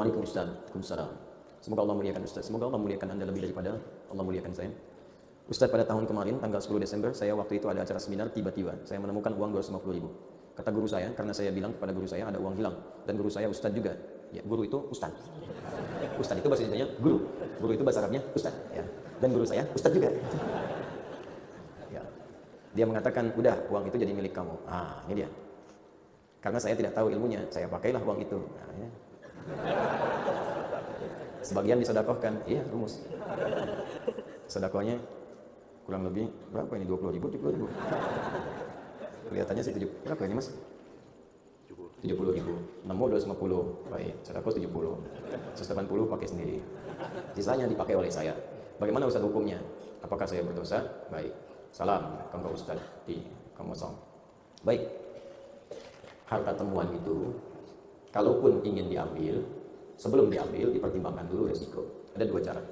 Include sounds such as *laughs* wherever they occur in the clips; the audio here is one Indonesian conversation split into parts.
Waalaikumsalam. Semoga Allah muliakan Ustaz. Semoga Allah muliakan Anda lebih daripada Allah muliakan saya. Ustaz pada tahun kemarin tanggal 10 Desember saya waktu itu ada acara seminar tiba-tiba saya menemukan uang 250 ribu. Kata guru saya karena saya bilang kepada guru saya ada uang hilang dan guru saya Ustaz juga. Ya, guru itu Ustaz. Ustaz itu bahasa Indonesia guru. Guru itu bahasa Arabnya Ustaz. Ya. Dan guru saya Ustaz juga. Ya. Dia mengatakan, udah uang itu jadi milik kamu. Ah, ini dia. Karena saya tidak tahu ilmunya, saya pakailah uang itu. Nah, ya. Sebagian disodakohkan, iya rumus. Sodakohnya kurang lebih berapa ini? 20 ribu 70 ribu? Kelihatannya sih 7 berapa ini mas? 70 ribu. Nemu 250 baik sodako 70 180 pakai sendiri. Sisanya dipakai oleh saya. Bagaimana Ustaz hukumnya? Apakah saya berdosa? Baik. Salam kanggo Ustaz. Di Kamosong baik. Harta temuan itu kalaupun ingin diambil sebelum diambil dipertimbangkan dulu resiko ada dua cara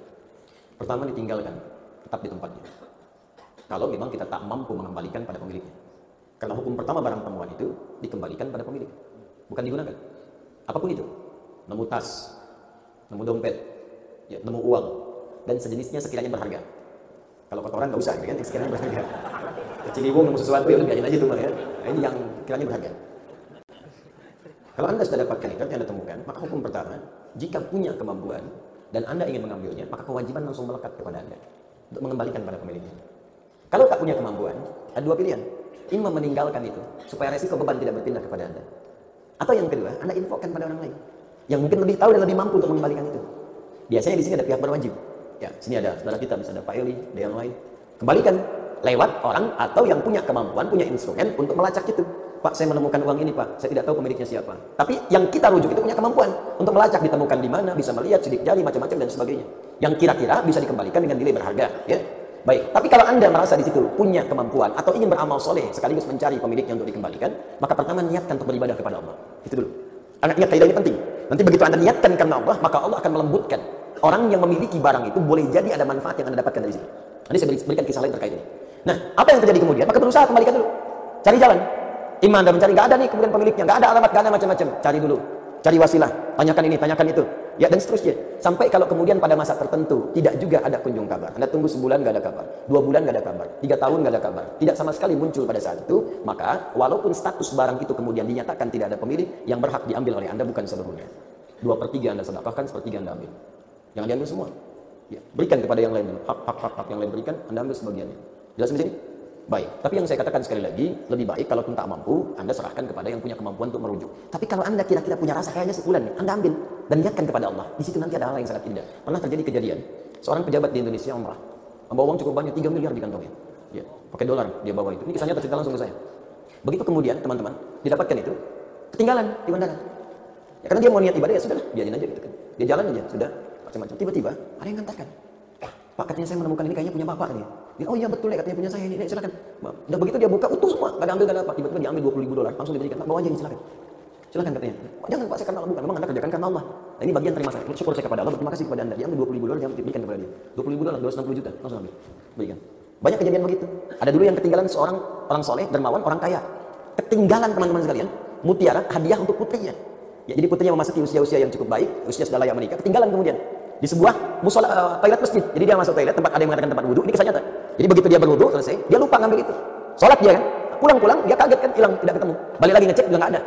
pertama ditinggalkan tetap di tempatnya kalau memang kita tak mampu mengembalikan pada pemiliknya. Karena hukum pertama barang temuan itu dikembalikan pada pemilik, bukan digunakan. Apa pun itu, nemu tas, nemu dompet, ya, nemu uang, dan sejenisnya sekiranya berharga. Kalau kotoran nggak usah, ya kan? Sekiranya berharga. Ciliwung nemu sesuatu, ya biarin aja tuh, ya. Nah, ini yang kiranya berharga. Kalau anda sudah dapatkan itu, anda temukan, maka hukum pertama, jika punya kemampuan dan anda ingin mengambilnya, maka kewajiban langsung melekat kepada anda untuk mengembalikan pada pemiliknya. Kalau tak punya kemampuan, ada dua pilihan. Imam meninggalkan itu, supaya resiko beban tidak berpindah kepada Anda. Atau yang kedua, Anda infokan pada orang lain. Yang mungkin lebih tahu dan lebih mampu untuk mengembalikan itu. Biasanya di sini ada pihak berwajib. Ya, sini ada saudara kita, bisa ada Pak Eli, ada yang lain. Kembalikan lewat orang atau yang punya kemampuan, punya instrumen untuk melacak itu. Pak, saya menemukan uang ini, Pak. Saya tidak tahu pemiliknya siapa. Tapi yang kita rujuk itu punya kemampuan untuk melacak, ditemukan di mana, bisa melihat sidik jari, macam-macam dan sebagainya. Yang kira-kira bisa dikembalikan dengan nilai berharga, ya. Baik, tapi kalau Anda merasa di situ punya kemampuan atau ingin beramal soleh sekaligus mencari pemiliknya untuk dikembalikan, maka pertama niatkan untuk beribadah kepada Allah. Itu dulu. Anda ingat kaidah ini penting. Nanti begitu Anda niatkan karena Allah, maka Allah akan melembutkan. Orang yang memiliki barang itu boleh jadi ada manfaat yang Anda dapatkan dari sini. Nanti saya berikan kisah lain terkait ini. Nah, apa yang terjadi kemudian? Maka berusaha kembalikan dulu. Cari jalan. Iman Anda mencari, nggak ada nih kemudian pemiliknya, nggak ada alamat, nggak ada macam-macam. Cari dulu. Cari wasilah. Tanyakan ini, tanyakan itu. Ya dan seterusnya. Sampai kalau kemudian pada masa tertentu tidak juga ada kunjung kabar. Anda tunggu sebulan gak ada kabar dua bulan gak ada kabar tiga tahun gak ada kabar. Tidak sama sekali muncul pada saat itu maka walaupun status barang itu kemudian dinyatakan tidak ada pemilik yang berhak diambil oleh anda bukan seluruhnya dua per tiga anda sedekahkan sepertiga anda ambil. Jangan diambil semua. Ya, berikan kepada yang lain hak hak hak, hak yang lain berikan anda ambil sebagiannya. Jelas di sini Baik, tapi yang saya katakan sekali lagi, lebih baik kalau pun tak mampu, Anda serahkan kepada yang punya kemampuan untuk merujuk. Tapi kalau Anda kira-kira punya rasa kayaknya sebulan Anda ambil dan niatkan kepada Allah. Di situ nanti ada hal yang sangat indah. Pernah terjadi kejadian, seorang pejabat di Indonesia umrah, membawa uang cukup banyak, 3 miliar di kantongnya. Ya, pakai dolar dia bawa itu. Ini kisahnya tercerita langsung ke saya. Begitu kemudian teman-teman didapatkan itu, ketinggalan di bandara. Ya, karena dia mau niat ibadah ya sudah, biarin aja gitu kan. Dia jalan aja, sudah macam-macam. Tiba-tiba ada yang ngantarkan. Pak katanya saya menemukan ini kayaknya punya bapak nih. Dia, oh iya betul ya katanya punya saya ini. Silakan. Udah begitu dia buka utuh semua, gak ada ambil gak ada apa. Tiba-tiba diambil 20 ribu dolar, langsung diberikan. Pak bawa aja ini silakan. Silakan katanya. Jangan Pak saya karena Allah bukan. Memang Anda kerjakan karena Allah. Nah, ini bagian terima saya. Syukur saya kepada Allah. Berterima kasih kepada Anda. Dia ambil 20 ribu dolar, dia diberikan kepada dia. 20 ribu dolar, 260 juta, langsung ambil. Berikan. Banyak kejadian begitu. Ada dulu yang ketinggalan seorang orang soleh, dermawan, orang kaya. Ketinggalan teman-teman sekalian, mutiara hadiah untuk putrinya. Ya, jadi putrinya memasuki usia-usia yang cukup baik, usia sudah layak menikah, ketinggalan kemudian di sebuah musola uh, toilet masjid. Jadi dia masuk toilet tempat ada yang mengatakan tempat wudhu. Ini kisah nyata. Jadi begitu dia berwudhu selesai, dia lupa ngambil itu. Sholat dia kan, pulang-pulang dia kaget kan hilang tidak ketemu. Balik lagi ngecek juga nggak ada.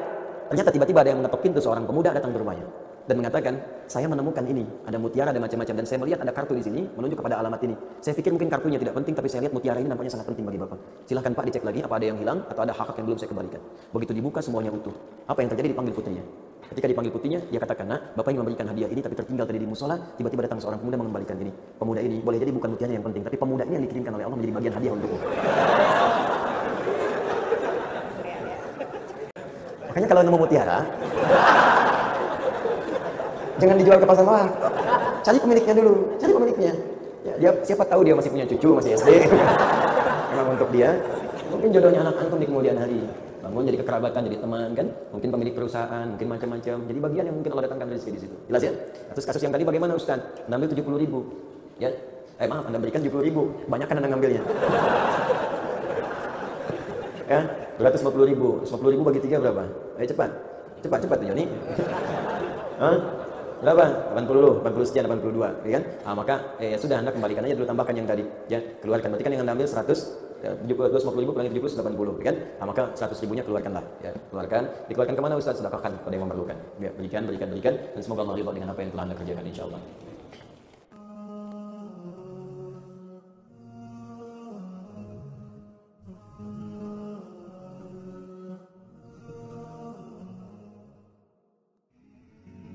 Ternyata tiba-tiba ada yang mengetuk pintu seorang pemuda datang ke rumahnya dan mengatakan, saya menemukan ini, ada mutiara, ada macam-macam dan saya melihat ada kartu di sini menunjuk kepada alamat ini. Saya pikir mungkin kartunya tidak penting, tapi saya lihat mutiara ini nampaknya sangat penting bagi bapak. Silahkan pak dicek lagi apa ada yang hilang atau ada hak-hak yang belum saya kembalikan. Begitu dibuka semuanya utuh. Apa yang terjadi dipanggil putrinya. Ketika dipanggil putrinya, dia katakan, nak, bapak ingin memberikan hadiah ini tapi tertinggal tadi di musola, tiba-tiba datang seorang pemuda mengembalikan ini. Pemuda ini boleh jadi bukan mutiara yang penting, tapi pemuda ini yang dikirimkan oleh Allah menjadi bagian hadiah untukmu. Makanya kalau nemu mutiara, jangan dijual ke pasar bawah. Cari pemiliknya dulu, cari pemiliknya. Ya, dia siapa tahu dia masih punya cucu, masih SD. *laughs* Memang untuk dia, mungkin jodohnya anak antum di kemudian hari. Bangun jadi kekerabatan, jadi teman kan, mungkin pemilik perusahaan, mungkin macam-macam. Jadi bagian yang mungkin Allah datangkan rezeki di situ. Jelas ya? Terus kasus yang tadi bagaimana Ustaz? Anda ambil 70 ribu. Ya, eh maaf, Anda berikan 70 ribu. Banyak kan Anda ngambilnya. *laughs* ya, 250 ribu. 50 ribu bagi tiga berapa? Ayo cepat. Cepat, cepat Joni. *laughs* Hah? berapa? 80, 80 sekian, 82, ya kan? Ah, maka eh, ya sudah Anda kembalikan aja dulu tambahkan yang tadi. Ya, keluarkan. Berarti kan yang Anda ambil 100 ya, 250 ribu kurangi 70 80 ya kan? Nah, maka 100 ribunya keluarkanlah ya. Keluarkan. Dikeluarkan ke mana Ustaz? Sedekahkan kepada yang memerlukan. Ya, berikan, berikan, berikan dan semoga Allah ridha dengan apa yang telah Anda kerjakan insyaallah.